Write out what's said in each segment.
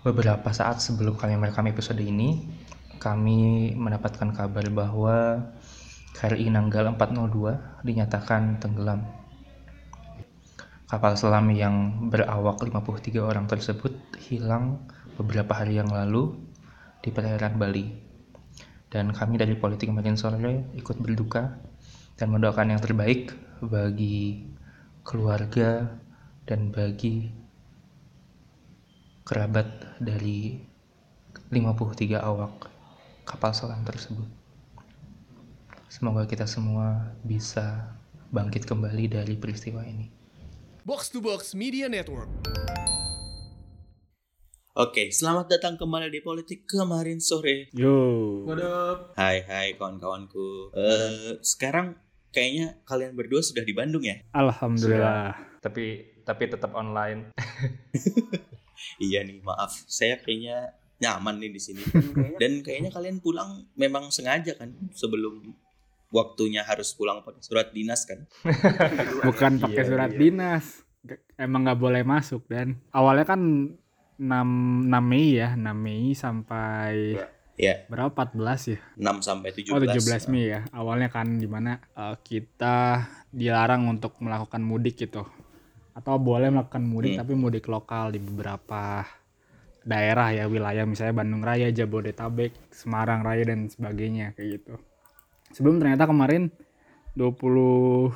Beberapa saat sebelum kami merekam episode ini, kami mendapatkan kabar bahwa KRI Nanggala 402 dinyatakan tenggelam. Kapal selam yang berawak 53 orang tersebut hilang beberapa hari yang lalu di perairan Bali. Dan kami dari Politik Makin Sore ikut berduka dan mendoakan yang terbaik bagi keluarga dan bagi kerabat dari 53 awak kapal selam tersebut. Semoga kita semua bisa bangkit kembali dari peristiwa ini. Box to Box Media Network. Oke, selamat datang kembali di Politik kemarin sore. Yo. Hai, hai kawan-kawanku. Eh, sekarang kayaknya kalian berdua sudah di Bandung ya? Alhamdulillah. Tapi tapi tetap online. Iya nih, maaf. Saya kayaknya nyaman nih di sini. Dan kayaknya kalian pulang memang sengaja kan sebelum waktunya harus pulang pakai surat dinas kan? Bukan pakai Iya, surat iya. dinas. Emang nggak boleh masuk dan awalnya kan 6 6 Mei ya, 6 Mei sampai Ya, berapa 14 ya? 6 sampai 17. Oh 17 Mei ya. Awalnya kan di mana eh, kita dilarang untuk melakukan mudik gitu. Atau boleh melakukan mudik Hmm. tapi mudik lokal di beberapa daerah ya wilayah misalnya Bandung Raya, Jabodetabek, Semarang Raya dan sebagainya kayak gitu. Sebelum ternyata kemarin 21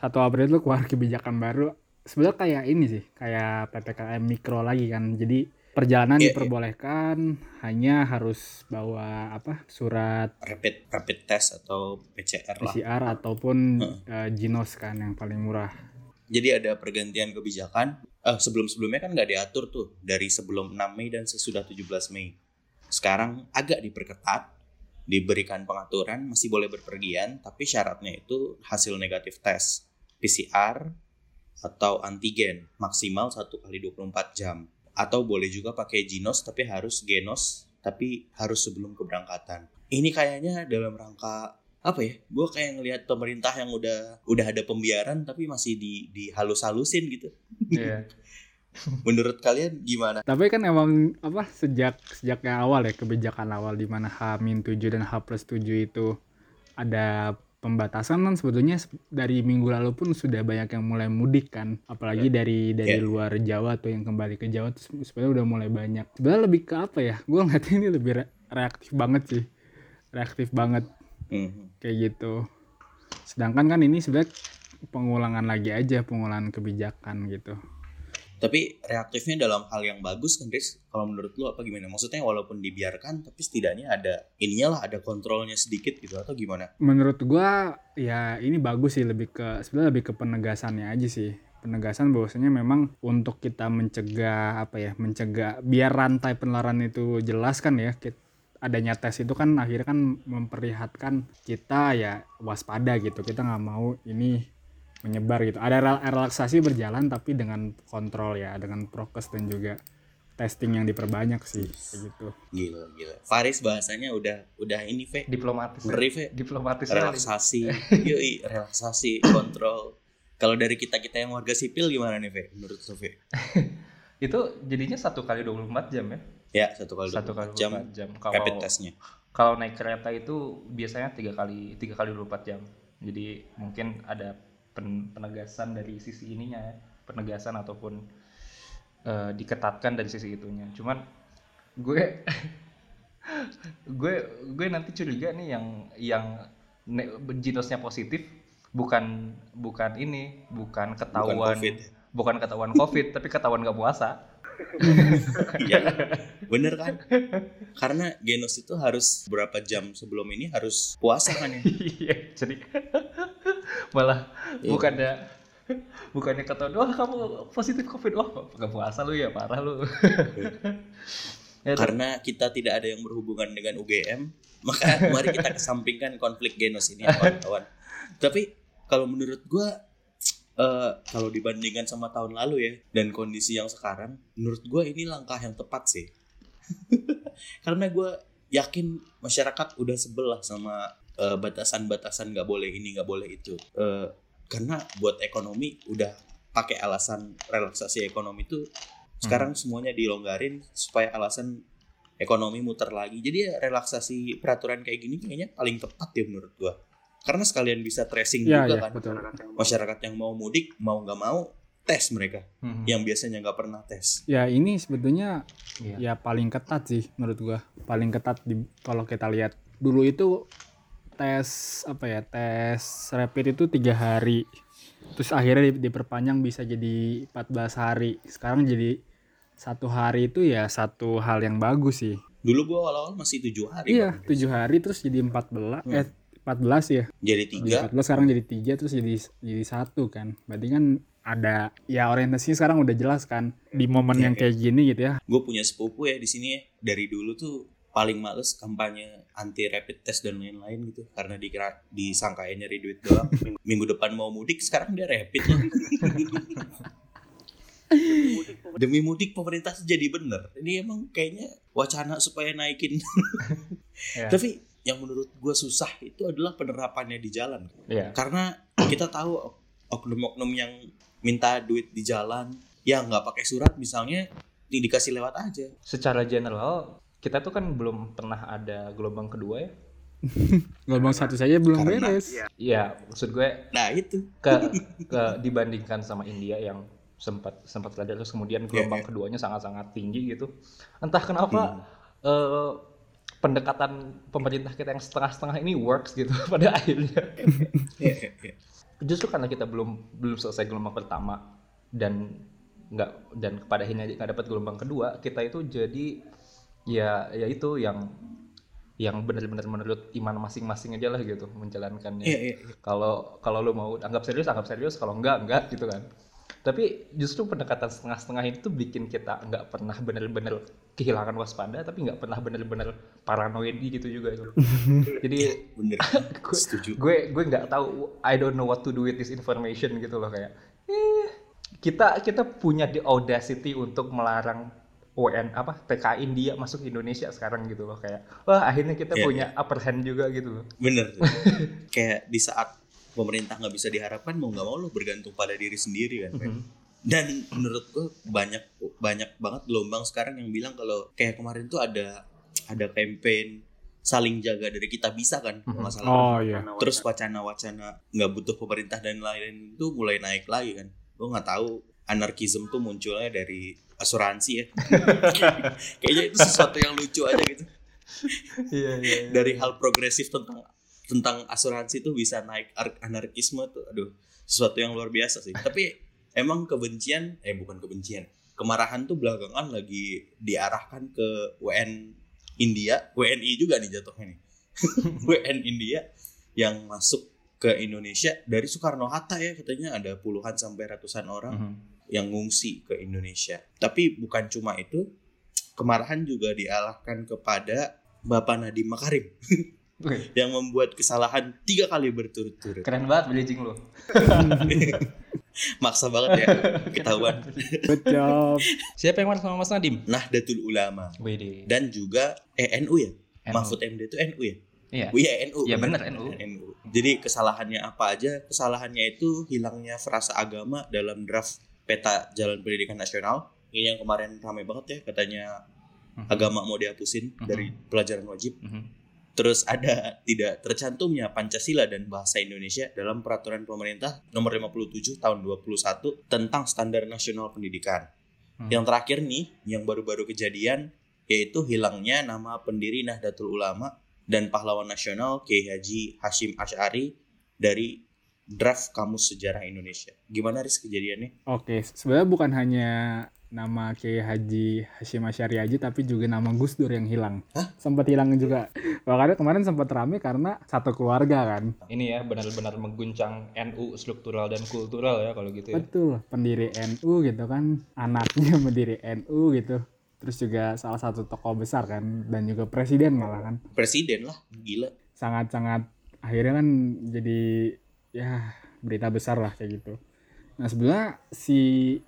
April itu keluar kebijakan baru. Sebenarnya kayak ini sih, kayak PPKM mikro lagi kan. Jadi perjalanan Iya, iya. diperbolehkan hanya harus bawa apa? surat Rapid rapid test atau PCR lah. PCR ataupun eh, Ginos kan yang paling murah. Jadi ada pergantian kebijakan. Eh, sebelum-sebelumnya kan nggak diatur tuh dari sebelum 6 Mei dan sesudah 17 Mei. Sekarang agak diperketat, diberikan pengaturan masih boleh berpergian, tapi syaratnya itu hasil negatif tes PCR atau antigen maksimal 1 kali 24 jam. Atau boleh juga pakai Ginos tapi harus Genos tapi harus sebelum keberangkatan. Ini kayaknya dalam rangka apa ya? Gue kayak ngelihat pemerintah yang udah udah ada pembiaran tapi masih di dihalus-halusin gitu. Iya. Menurut kalian gimana? Tapi kan emang apa sejak sejak yang awal ya kebijakan awal di mana H-7 dan H plus 7 itu ada pembatasan kan sebetulnya se- dari minggu lalu pun sudah banyak yang mulai mudik kan apalagi dari dari Ya. luar Jawa tuh yang kembali ke Jawa tuh se- sebenarnya udah mulai banyak sebenarnya lebih ke apa ya gue ngeliat ini lebih re- reaktif banget sih reaktif banget Mhm. kayak gitu sedangkan kan ini sebenarnya pengulangan lagi aja pengulangan kebijakan gitu Tapi reaktifnya dalam hal yang bagus kan, Riz? Kalau menurut lu apa gimana? Maksudnya walaupun dibiarkan, tapi setidaknya ada ininya lah, ada kontrolnya sedikit gitu atau gimana? menurut gua ya ini bagus sih lebih ke sebenarnya lebih ke penegasannya aja sih penegasan bahwasanya memang untuk kita mencegah apa ya mencegah biar rantai penularan itu jelas kan ya adanya tes itu kan akhirnya kan memperlihatkan kita ya waspada gitu kita nggak mau ini menyebar gitu ada rel- relaksasi berjalan tapi dengan kontrol ya dengan prokes dan juga testing yang diperbanyak sih kayak gitu Gila, gila. Faris bahasanya udah udah ini, Ve. Diplomatis. Ngeri, Ve. Diplomatis sekali. Relaksasi. Yoi, relaksasi, kontrol. Kalau dari kita-kita yang warga sipil gimana nih, Ve? Menurut Ve? Itu jadinya satu kali 24 jam ya? Ya, satu kali Satu kali 24 jam 24 jam. rapid Kalau testnya. kalau naik kereta itu biasanya tiga kali tiga kali 24 jam. Jadi mungkin ada pen- penegasan dari sisi ininya ya, penegasan ataupun eh, diketatkan dari sisi itunya. Cuman gue gue gue nanti curiga nih yang yang jinosnya positif bukan bukan ini bukan ketahuan COVID. Bukan ketahuan covid tapi ketahuan gak puasa Iya, bener kan? Karena genos itu harus berapa jam sebelum ini harus puasa kan ya? Iya, jadi malah Iya. bukannya bukannya kata wah kamu positif covid wah nggak puasa lu ya parah lu. Ya. Karena kita tidak ada yang berhubungan dengan UGM, maka mari kita kesampingkan konflik genos ini ya kawan-kawan. Tapi kalau menurut gua eh, kalau dibandingkan sama tahun lalu ya dan kondisi yang sekarang, menurut gua ini langkah yang tepat sih. Karena gua yakin masyarakat udah sebel lah sama eh, batasan-batasan nggak boleh ini nggak boleh itu. Eh, karena buat ekonomi udah pakai alasan relaksasi ekonomi itu Sekarang semuanya dilonggarin supaya alasan ekonomi muter lagi. Jadi ya relaksasi peraturan kayak gini kayaknya paling tepat ya menurut gua. Karena sekalian bisa tracing Iya, juga iya, kan. betul. Masyarakat yang mau mudik mau nggak mau tes mereka Mhm. yang biasanya nggak pernah tes. Ya ini sebetulnya Iya. ya paling ketat sih menurut gua. Paling ketat di kalau kita lihat dulu itu tes apa ya tes rapid itu tiga hari terus akhirnya di- diperpanjang bisa jadi 14 hari sekarang jadi satu hari itu ya satu hal yang bagus sih Dulu gua awal-awal masih tujuh hari. iya Bang. tujuh hari terus jadi 14 Hmm. eh 14 ya Jadi jadi tiga. 14 sekarang jadi tiga terus jadi jadi satu kan berarti kan ada ya orientasinya sekarang udah jelas kan di momen Iya, yang kayak gini gitu ya Gue punya sepupu ya di sini ya. Dari dulu tuh paling males kampanye anti rapid test dan lain-lain gitu karena dikira disangkain nyari duit doang. Minggu, minggu depan mau mudik sekarang dia rapid. loh. Demi mudik pemerintah jadi bener. Ini emang kayaknya wacana supaya naikin. Tapi yang menurut gue susah itu adalah penerapannya di jalan. Iya. Karena kita tahu ok- oknum-oknum yang minta duit di jalan yang nggak pakai surat misalnya di- dikasih lewat aja. Secara general kita tuh kan belum pernah ada gelombang kedua ya. gelombang satu saja belum Karena- beres Iya, maksud gue Nah itu ke, ke dibandingkan sama India yang sempat sempat ada terus kemudian gelombang iya. keduanya sangat-sangat tinggi gitu. Entah kenapa eh, pendekatan pemerintah kita yang setengah-setengah ini works gitu pada akhirnya. Justru karena kita belum belum selesai gelombang pertama dan nggak dan pada akhirnya nggak dapat gelombang kedua, kita itu jadi ya ya itu yang yang benar-benar menurut iman masing-masing aja lah gitu menjalankannya Iya, iya, iya. kalau kalau lu mau anggap serius anggap serius kalau enggak enggak gitu kan tapi justru pendekatan setengah-setengah itu bikin kita nggak pernah bener-bener kehilangan waspada tapi nggak pernah bener-bener paranoid gitu juga itu jadi bener gue setuju. gue gue nggak tahu I don't know what to do with this information gitu loh kayak eh, kita kita punya the audacity untuk melarang UN apa TK India masuk Indonesia sekarang gitu loh kayak wah akhirnya kita Iya, punya upper hand juga gitu loh Bener. Kayak di saat pemerintah nggak bisa diharapkan mau nggak mau lo bergantung pada diri sendiri kan. Fen. Mhm. Dan menurut gue banyak banyak banget gelombang sekarang yang bilang kalau kayak kemarin tuh ada ada campaign saling jaga dari kita bisa kan Mhm. masalah oh iya terus wacana-wacana nggak butuh pemerintah dan lain-lain itu mulai naik lagi kan gue nggak tahu anarkisme tuh munculnya dari asuransi ya kayaknya itu sesuatu yang lucu aja gitu iya iya dari hal progresif tentang tentang asuransi tuh bisa naik ar- anarkisme tuh aduh sesuatu yang luar biasa sih tapi emang kebencian eh bukan kebencian kemarahan tuh belakangan lagi diarahkan ke WN India WNI juga nih jatuhnya nih WN India yang masuk ke Indonesia dari Soekarno Hatta ya katanya ada puluhan sampai ratusan orang Mhm. yang ngungsi ke Indonesia. Tapi bukan cuma itu, kemarahan juga dialahkan kepada Bapak Nadiem Makarim Wih, yang membuat kesalahan tiga kali berturut-turut. keren banget bridging lo Maksa banget ya, ketahuan. good job siapa yang marah sama Mas Nadim Nahdlatul Ulama WD dan juga eh, NU ya. NU. Mahfud MD itu NU ya. iya Oh iya NU. Iya, bener, NU. Jadi kesalahannya apa aja? Kesalahannya itu hilangnya frasa agama dalam draft peta jalan pendidikan nasional. Ini yang kemarin ramai banget ya katanya Mhm. agama mau dihapusin Mhm. dari pelajaran wajib. Mhm. Terus ada tidak tercantumnya Pancasila dan bahasa Indonesia dalam peraturan pemerintah nomor 57 tahun 21 tentang standar nasional pendidikan. Hmm. Yang terakhir nih, yang baru-baru kejadian yaitu hilangnya nama pendiri Nahdlatul Ulama dan pahlawan nasional Kiai Haji Hashim Ash'ari dari draft Kamus Sejarah Indonesia. Gimana Riz kejadiannya? Oke, sebenarnya bukan hanya nama Kiai Haji Hashim Asyari aja tapi juga nama Gus Dur yang hilang. Sempat hilang juga. Makanya kemarin sempat rame karena satu keluarga kan. ini ya benar-benar mengguncang NU struktural dan kultural ya kalau gitu ya Betul, pendiri NU gitu kan, anaknya pendiri NU gitu. Terus juga salah satu tokoh besar kan dan juga presiden malah kan. Presiden lah, gila. Sangat-sangat akhirnya kan jadi ya berita besar lah kayak gitu. Nah sebenarnya si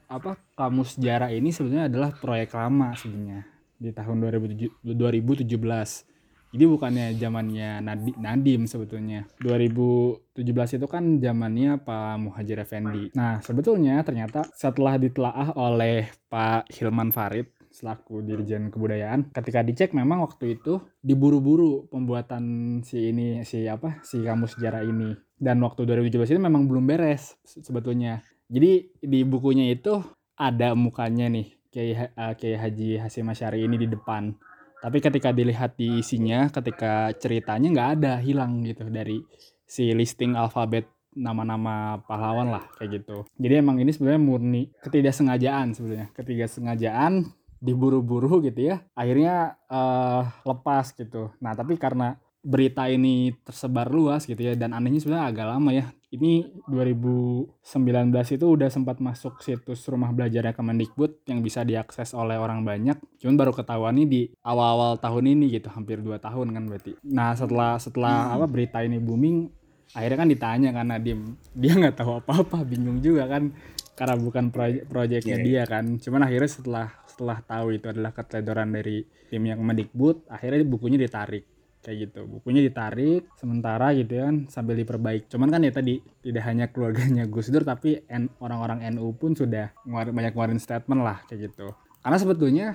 apa kamus sejarah ini sebenarnya adalah proyek lama sebenarnya di tahun 2007 2017 Jadi bukannya zamannya Nadi- Nadim sebetulnya. 2017 itu kan zamannya Pak Muhajir Effendi. Nah, sebetulnya ternyata setelah ditelaah oleh Pak Hilman Farid selaku Dirjen Kebudayaan, ketika dicek memang waktu itu diburu-buru pembuatan si ini si apa si kamus sejarah ini. Dan waktu 2017 itu memang belum beres se- sebetulnya. Jadi di bukunya itu ada mukanya nih Kiai Ha- eh, Kiai Haji Hasyim Asy'ari ini di depan. Tapi ketika dilihat di isinya, ketika ceritanya nggak ada, hilang gitu dari si listing alfabet nama-nama pahlawan lah kayak gitu. Jadi emang ini sebenarnya murni ketidaksengajaan sebenarnya, ketidaksengajaan diburu-buru gitu ya. Akhirnya eh, lepas gitu. Nah, tapi karena berita ini tersebar luas gitu ya dan anehnya sebenarnya agak lama ya. Ini 2019 itu udah sempat masuk situs rumah belajar Kemendikbud yang bisa diakses oleh orang banyak. Cuman baru ketahuan nih di awal-awal tahun ini gitu, hampir 2 tahun kan berarti. Nah, setelah setelah apa berita ini booming, akhirnya kan ditanya karena dia dia nggak tahu apa-apa, bingung juga kan karena bukan proyek proyeknya Iya, dia kan. Cuman akhirnya setelah setelah tahu itu adalah keteledoran dari tim yang Kemendikbud, akhirnya bukunya ditarik kayak gitu. Bukunya ditarik sementara gitu kan sambil diperbaik cuman kan ya tadi tidak hanya keluarganya Gus Dur tapi orang-orang NU pun sudah ngeluarin, banyak ngeluarin statement lah kayak gitu. Karena sebetulnya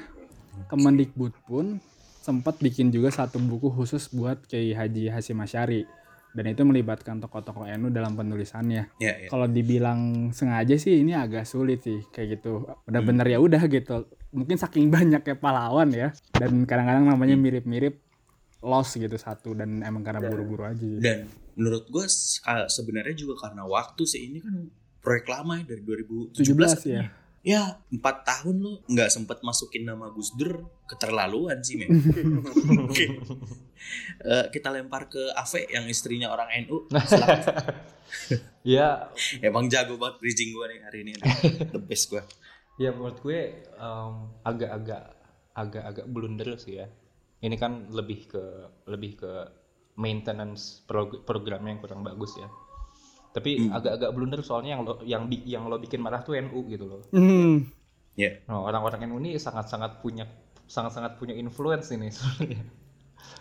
Kemendikbud pun sempat bikin juga satu buku khusus buat Kiai Haji Hasyim Asy'ari dan itu melibatkan tokoh-tokoh NU dalam penulisannya. Ya, ya. kalau dibilang sengaja sih ini agak sulit sih kayak gitu. Benar-benar ya udah gitu. Mungkin saking banyaknya pahlawan ya. Dan kadang-kadang namanya mirip-mirip lost gitu satu dan emang karena buru-buru aja gitu. Dan menurut gue sebenarnya juga karena waktu sih ini kan proyek lama ya dari 2017 17 ya Ya empat tahun lo nggak sempet masukin nama Gus Dur keterlaluan sih men. Oke. Eh, kita lempar ke Ave yang istrinya orang NU. Ya, Emang jago banget bridging gue nih hari ini. The best gue. ya menurut gue em, agak-agak agak-agak blunder sih ya. Ini kan lebih ke lebih ke maintenance prog- programnya yang kurang bagus ya. Tapi agak-agak blunder soalnya yang lo yang bi- yang lo bikin marah tuh NU gitu loh. Hmm. Ya. Nah, orang-orang NU ini sangat-sangat punya sangat-sangat punya influence ini sebenarnya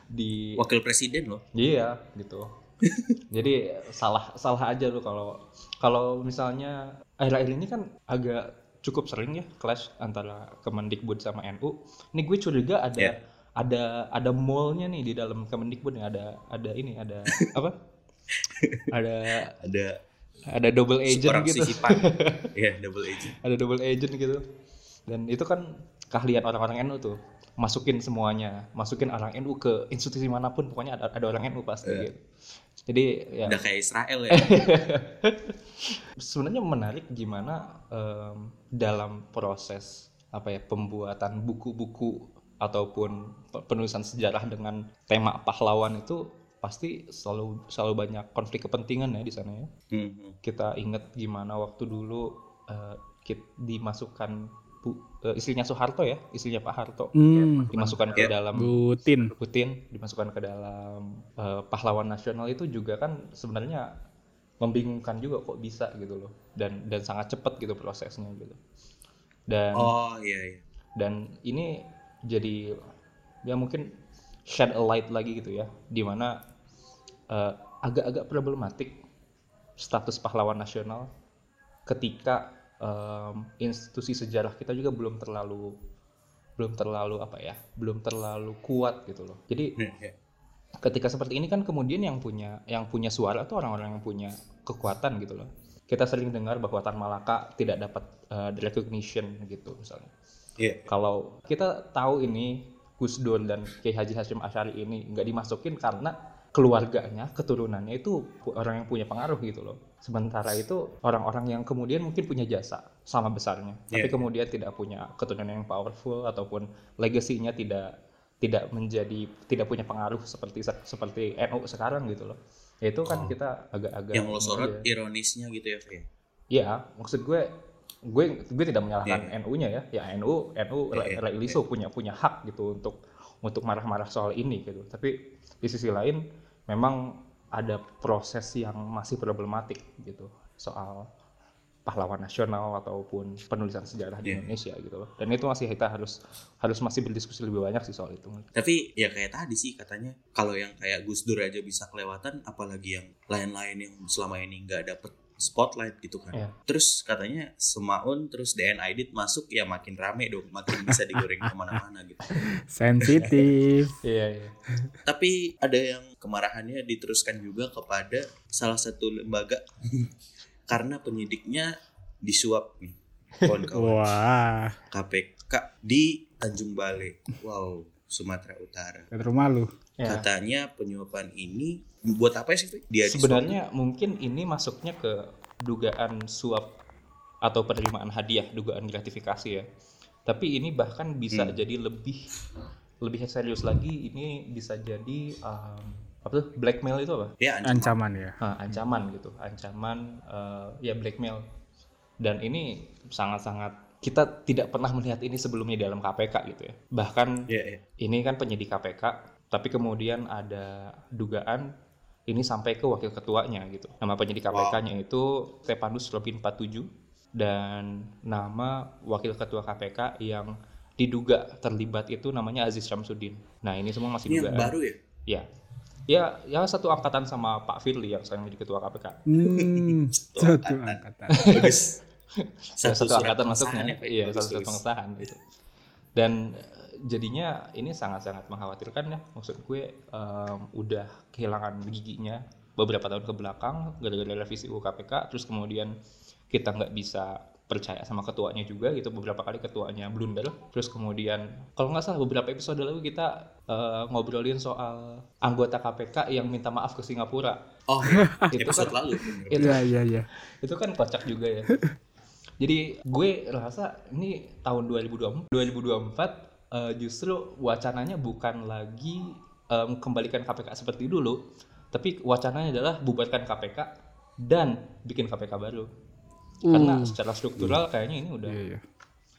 di Wakil presiden loh. Iya gitu. Jadi salah salah aja lu kalau kalau misalnya akhir-akhir ini kan agak cukup sering ya clash antara Kemendikbud sama NU. Ini gue curiga ada Iya. Ada ada mallnya nih di dalam Kemendikbud nih ada ada ini ada apa? ada Ada ada double agent orang gitu. Iya double agent. ada double agent gitu. Dan itu kan keahlian orang-orang NU tuh masukin semuanya, masukin orang NU ke institusi mana pun pokoknya ada, ada orang NU pasti Iya. gitu. Jadi ya Udah kayak Israel ya. sebenarnya menarik gimana em, dalam proses apa ya pembuatan buku-buku ataupun pe- penulisan sejarah dengan tema pahlawan itu pasti selalu selalu banyak konflik kepentingan ya di sana ya. Hmm. Kita ingat gimana waktu dulu eh, kit- dimasukkan bu, eh, istrinya Soeharto ya, istrinya Pak Harto Hmm. dimasukkan ke dalam Putin. Putin dimasukkan ke dalam eh, pahlawan nasional itu juga kan sebenarnya membingungkan juga kok bisa gitu loh dan dan sangat cepat gitu prosesnya gitu dan Oh iya iya. dan ini jadi ya mungkin shed a light lagi gitu ya di mana eh, agak-agak problematik status pahlawan nasional ketika em, institusi sejarah kita juga belum terlalu belum terlalu apa ya belum terlalu kuat gitu loh. Jadi iya. ketika seperti ini kan kemudian yang punya yang punya suara tuh orang-orang yang punya kekuatan gitu loh. Kita sering dengar bahwa Tan Malaka tidak dapat uh, recognition gitu misalnya Iya. kalau kita tahu ini Gus Dur dan Kiai Haji Hashim Asyari ini nggak dimasukin karena keluarganya keturunannya itu orang yang punya pengaruh gitu loh sementara itu orang-orang yang kemudian mungkin punya jasa sama besarnya tapi Iya. kemudian tidak punya keturunan yang powerful ataupun legasinya tidak tidak menjadi tidak punya pengaruh seperti seperti NU sekarang gitu loh ya itu kan Oh. kita agak-agak Yang lo sorot aja. ironisnya gitu ya, Fe. Iya, maksud gue gue gue tidak menyalahkan Iya. NU-nya ya. Ya NU NU Iya, iya, Rai Liso punya punya hak gitu untuk untuk marah-marah soal ini gitu. Tapi di sisi lain memang ada proses yang masih problematik gitu soal pahlawan nasional ataupun penulisan sejarah di Iya. Indonesia gitu loh. Dan itu masih kita harus harus masih berdiskusi lebih banyak sih soal itu. Tapi ya kayak tadi sih katanya kalau yang kayak Gus Dur aja bisa kelewatan, apalagi yang lain-lain yang selama ini nggak dapet spotlight gitu kan. Iya. Terus katanya Semaun terus DN Aidit masuk ya makin rame dong, makin bisa digoreng ke mana-mana gitu. sensitif Iya, iya. Tapi ada yang kemarahannya diteruskan juga kepada salah satu lembaga karena penyidiknya disuap nih kawan-kawan wah KPK di Tanjung Balai. Wow, Sumatera Utara. ke rumah lu Ya. Katanya penyuapan ini buat apa sih? Dia disuap Sebenarnya mungkin ini masuknya ke dugaan suap atau penerimaan hadiah, dugaan gratifikasi ya. Tapi ini bahkan bisa Hmm. jadi lebih lebih serius lagi. Ini bisa jadi um, apa tuh blackmail itu apa? ya ancaman. ancaman ya Ah, ancaman gitu, ancaman eh, ya blackmail. Dan ini sangat-sangat kita tidak pernah melihat ini sebelumnya dalam KPK gitu ya. Bahkan Ya, ya. ini kan penyidik KPK, tapi kemudian ada dugaan ini sampai ke wakil ketuanya gitu. Nama penyidik KPK-nya itu Stepanus Robin 47 dan nama wakil ketua KPK yang diduga terlibat itu namanya Aziz Syamsuddin. Nah, ini semua masih Ini yang dugaan. baru ya? Ya. Ya, ya satu angkatan sama Pak Firly yang sekarang jadi ketua KPK. hmm, satu angkatan Bagus. Satu, surat angkatan masuknya. ya? Iya, satu surat pengesahan gitu. Dan eh, jadinya ini sangat-sangat mengkhawatirkan ya. Maksud gue em, udah kehilangan giginya beberapa tahun ke belakang gara-gara revisi UU KPK terus kemudian kita nggak bisa percaya sama ketuanya juga gitu beberapa kali ketuanya blunder terus kemudian kalau nggak salah beberapa episode lalu kita eh, ngobrolin soal anggota KPK yang minta maaf ke Singapura Oh, Itu episode kan- lalu. itu iya iya iya itu kan kocak juga ya jadi gue rasa ini tahun 2024 2024 eh, justru wacananya bukan lagi em, kembalikan KPK seperti dulu tapi wacananya adalah bubarkan KPK dan bikin KPK baru. Karena secara struktural kayaknya ini udah iya iya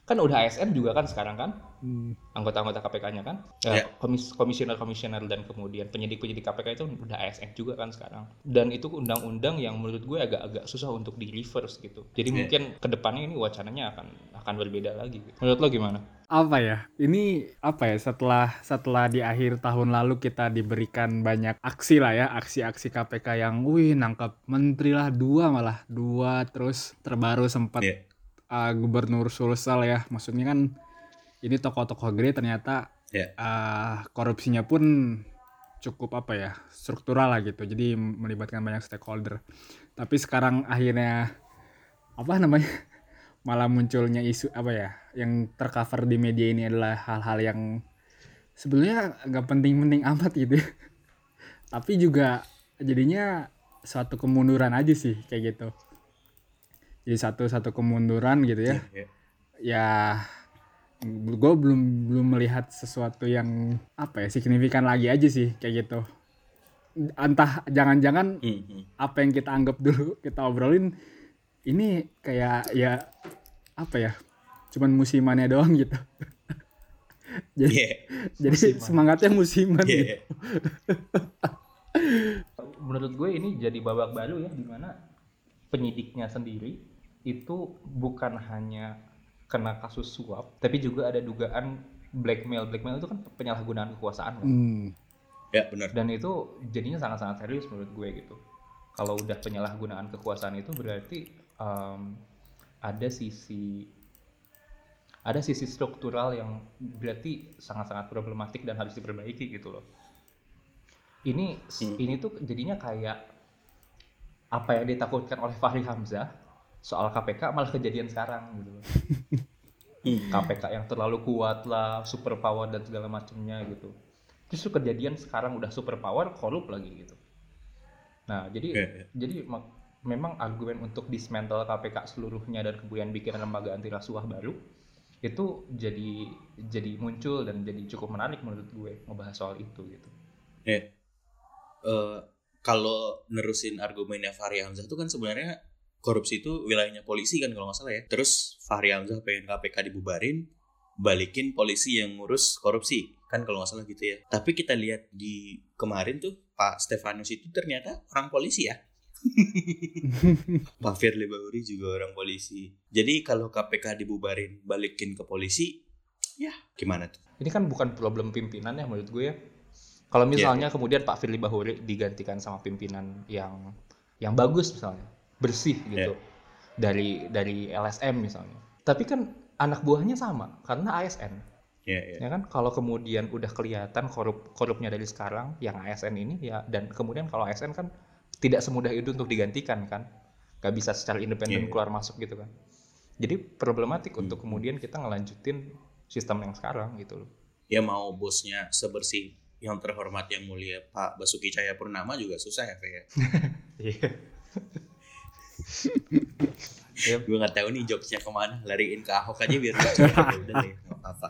kan udah ASN juga kan sekarang kan? Hmm, anggota-anggota KPK-nya kan? Ya. ya, komis- komisioner-komisioner dan kemudian penyidik-penyidik KPK itu udah ASN juga kan sekarang. Dan itu undang-undang yang menurut gue agak-agak susah untuk di reverse gitu. Jadi Ya. mungkin ke depannya ini wacananya akan akan berbeda lagi. Gitu. menurut lo gimana? Apa ya? Ini apa ya? Setelah setelah di akhir tahun lalu kita diberikan banyak aksi lah ya aksi-aksi KPK yang wih nangkap menteri lah dua malah dua. Terus terbaru sempat Iya. Uh, gubernur Sulsel ya. Maksudnya kan ini tokoh-tokoh gede ternyata Iya. uh, korupsinya pun cukup apa ya struktural lah gitu. Jadi melibatkan banyak stakeholder. Tapi sekarang akhirnya apa namanya malah munculnya isu apa ya yang tercover di media ini adalah hal-hal yang sebenarnya nggak penting-penting amat gitu tapi juga jadinya suatu kemunduran aja sih kayak gitu jadi satu satu kemunduran gitu ya Iya. ya gue belum belum melihat sesuatu yang apa ya signifikan lagi aja sih kayak gitu entah jangan-jangan Hmm, hmm. apa yang kita anggap dulu kita obrolin ini kayak ya apa ya cuman musimannya doang gitu jadi Iya. jadi semangatnya musiman Iya. gitu menurut gue ini jadi babak baru ya di mana penyidiknya sendiri itu bukan hanya kena kasus suap tapi juga ada dugaan blackmail blackmail itu kan penyalahgunaan kekuasaan kan? Hmm, Ya, benar. dan itu jadinya sangat-sangat serius menurut gue gitu kalau udah penyalahgunaan kekuasaan itu berarti em, ada sisi ada sisi struktural yang berarti sangat-sangat problematik dan harus diperbaiki gitu loh ini Hmm. ini tuh jadinya kayak apa yang ditakutkan oleh Fahri Hamzah soal KPK malah kejadian sekarang gitu loh. KPK yang terlalu kuat lah, super power dan segala macamnya gitu. Justru kejadian sekarang udah super power, korup lagi gitu. Nah, jadi Iya, iya. jadi memang argumen untuk dismantle KPK seluruhnya dan kemudian bikin lembaga anti rasuah baru itu jadi jadi muncul dan jadi cukup menarik menurut gue ngebahas soal itu gitu. Eh, kalau nerusin argumennya Fahri Hamzah itu kan sebenarnya korupsi itu wilayahnya polisi kan kalau nggak salah ya. Terus Fahri Hamzah pengen KPK dibubarin, balikin polisi yang ngurus korupsi kan kalau nggak salah gitu ya. Tapi kita lihat di kemarin tuh Pak Stefanus itu ternyata orang polisi ya. Pak Firly Bahuri juga orang polisi. Jadi kalau KPK dibubarin balikin ke polisi, ya gimana tuh? Ini kan bukan problem pimpinan ya menurut gue ya. Kalau misalnya kemudian Pak Firly Bahuri digantikan sama pimpinan yang yang bagus misalnya, bersih gitu. Iya. Dari dari LSM misalnya. Tapi kan anak buahnya sama karena ASN. Ya, ya. Ya kan kalau kemudian udah kelihatan korup korupnya dari sekarang yang ASN ini ya dan kemudian kalau ASN kan tidak semudah itu untuk digantikan kan. Gak bisa secara independen Iya. keluar masuk gitu kan. Jadi problematik Hmm. untuk kemudian kita ngelanjutin sistem yang sekarang gitu loh. Ya mau bosnya sebersih yang terhormat yang mulia Pak Basuki Cahayapurnama juga susah ya, Fe, ya. Iya. Iya. Gue nggak tahu nih jokesnya ke mana. Lariin ke Ahok aja biar lucu. Ya udah deh, nggak apa-apa.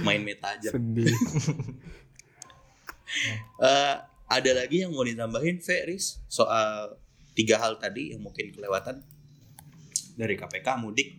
Main meta aja. sedih Eh, ada lagi yang mau ditambahin, Feris, soal tiga hal tadi yang mungkin kelewatan dari KPK, mudik,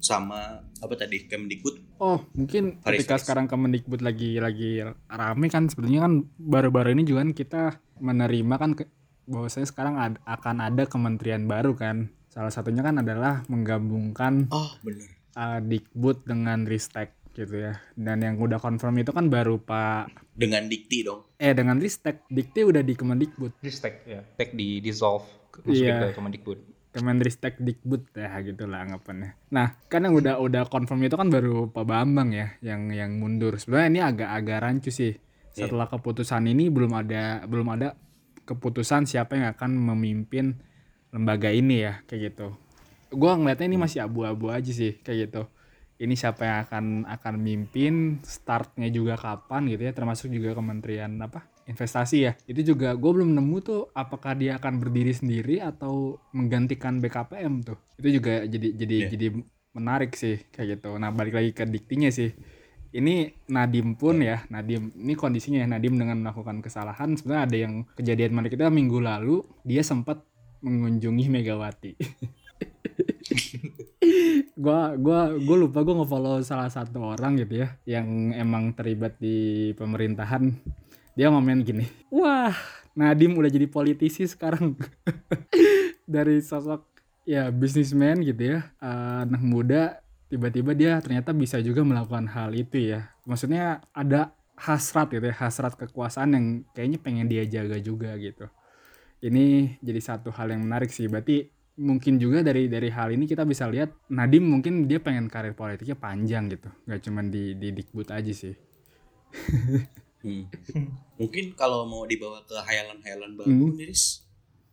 sama apa tadi Kemdikbud. Oh, mungkin Faris, ketika Faris. sekarang Kemendikbud lagi lagi rame kan sebenarnya kan baru-baru ini juga kan kita menerima kan ke, bahwasanya sekarang ad- akan ada kementerian baru kan. Salah satunya kan adalah menggabungkan Oh bener. uh, Dikbud dengan Ristek gitu ya. Dan yang udah confirm itu kan baru Pak Dengan dikti dong. eh dengan Ristek. Dikti udah di Kemendikbud. Ristek ya. Tek di dissolve masuk Iya. ke Kemendikbud. Kemenristek Dikbud ya gitu lah anggapannya. Nah, kan yang udah udah confirm itu kan baru Pak Bambang ya yang yang mundur. Sebenarnya ini agak-agak rancu sih. Setelah keputusan ini belum ada belum ada keputusan siapa yang akan memimpin lembaga ini ya kayak gitu. Gua ngeliatnya ini masih abu-abu aja sih kayak gitu. Ini siapa yang akan akan mimpin, startnya juga kapan gitu ya, termasuk juga kementerian apa investasi ya. Itu juga gue belum nemu tuh apakah dia akan berdiri sendiri atau menggantikan BKPM tuh. Itu juga jadi jadi Iya. jadi menarik sih kayak gitu. Nah balik lagi ke diktinya sih. Ini Nadim pun ya, Nadim ini kondisinya ya Nadim dengan melakukan kesalahan sebenarnya ada yang kejadian menarik itu minggu lalu dia sempat mengunjungi Megawati. gua gua gua lupa gua nge-follow salah satu orang gitu ya yang emang terlibat di pemerintahan. Dia ngomen gini wah Nadim udah jadi politisi sekarang. Dari sosok ya bisnismen gitu ya eh, anak muda tiba-tiba dia ternyata bisa juga melakukan hal itu ya. Maksudnya ada hasrat gitu ya hasrat kekuasaan yang kayaknya pengen dia jaga juga gitu. Ini jadi satu hal yang menarik sih. Berarti mungkin juga dari dari hal ini kita bisa lihat Nadim mungkin dia pengen karir politiknya panjang gitu. Nggak cuman di di dikbud aja sih. Hmm. Mungkin kalau mau dibawa ke hayalan-hayalan baru, Hmm.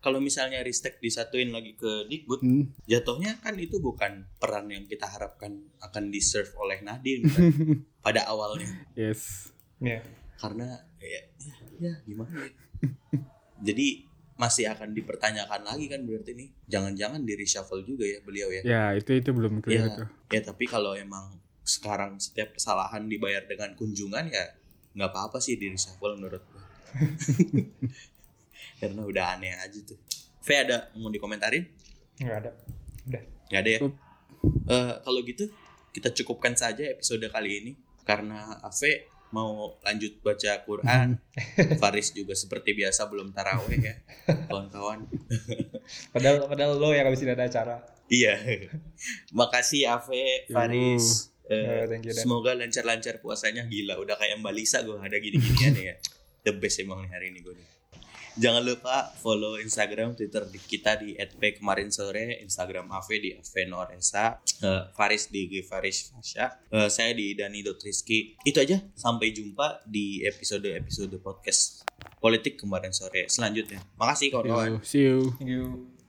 Kalau misalnya Ristek disatuin lagi ke Dikbud, Hmm. jatuhnya kan itu bukan peran yang kita harapkan akan di-serve oleh Nadiem kan, pada awalnya. yes Iya. Karena ya, ya, ya gimana ya. Jadi masih akan dipertanyakan lagi kan berarti nih. Jangan-jangan di reshuffle juga ya beliau ya. ya itu itu belum clear Ya, tuh ya tapi kalau emang sekarang setiap kesalahan dibayar dengan kunjungan ya nggak apa-apa sih di reshuffle menurut gue. Karena udah aneh aja tuh. V ada mau dikomentarin? Nggak ada. Udah. Nggak ada ya? Eh, kalau gitu kita cukupkan saja episode kali ini karena Ave mau lanjut baca Quran. Faris juga seperti biasa belum taraweh ya, kawan-kawan. Padahal padahal lo yang habis ada acara. Iya. Makasih Ave, Faris. Thank you, Dan. semoga lancar-lancar puasanya gila. Udah kayak Mbak Lisa gue ada gini-ginian ya. The best emang nih hari ini gue. nih. Jangan lupa follow Instagram, Twitter di kita di @p kemarin sore, Instagram Ave di Avenoresa, eh, Faris di G Faris Fasya, eh, saya di Dani.Rizky. Itu aja. Sampai jumpa di episode-episode podcast politik kemarin sore selanjutnya. Makasih kawan-kawan. see you Thank you.